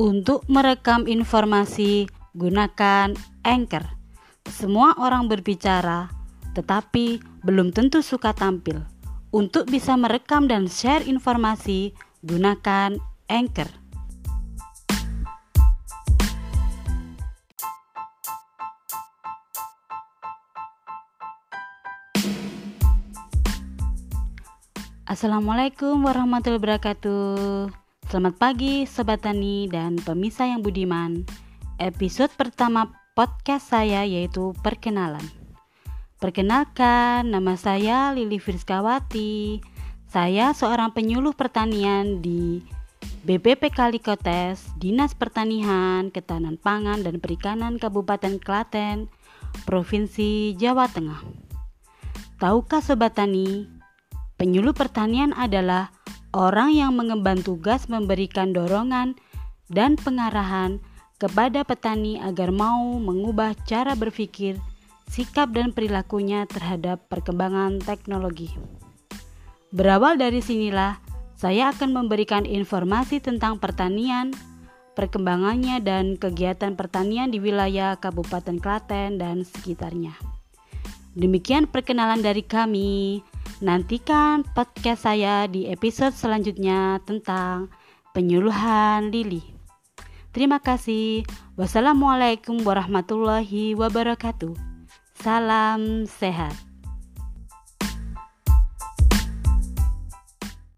Untuk merekam informasi, gunakan Anchor. Semua orang berbicara, tetapi belum tentu suka tampil. Untuk bisa merekam dan share informasi, gunakan Anchor. Assalamualaikum warahmatullahi wabarakatuh. Selamat pagi Sobat Tani dan pemirsa yang budiman. Episode pertama podcast saya yaitu perkenalan. Perkenalkan, nama saya Lili Firskawati Saya seorang penyuluh pertanian di BPP Kalikotes, Dinas Pertanian, Ketahanan Pangan dan Perikanan Kabupaten Klaten, Provinsi Jawa Tengah. Tahukah Sobat Tani, penyuluh pertanian adalah orang yang mengemban tugas memberikan dorongan dan pengarahan kepada petani agar mau mengubah cara berpikir, sikap dan perilakunya terhadap perkembangan teknologi. Berawal dari sinilah saya akan memberikan informasi tentang pertanian, perkembangannya dan kegiatan pertanian di wilayah Kabupaten Klaten dan sekitarnya. Demikian perkenalan dari kami. Nantikan podcast saya di episode selanjutnya tentang penyuluhan Lili. Terima kasih. Wassalamualaikum warahmatullahi wabarakatuh. Salam sehat.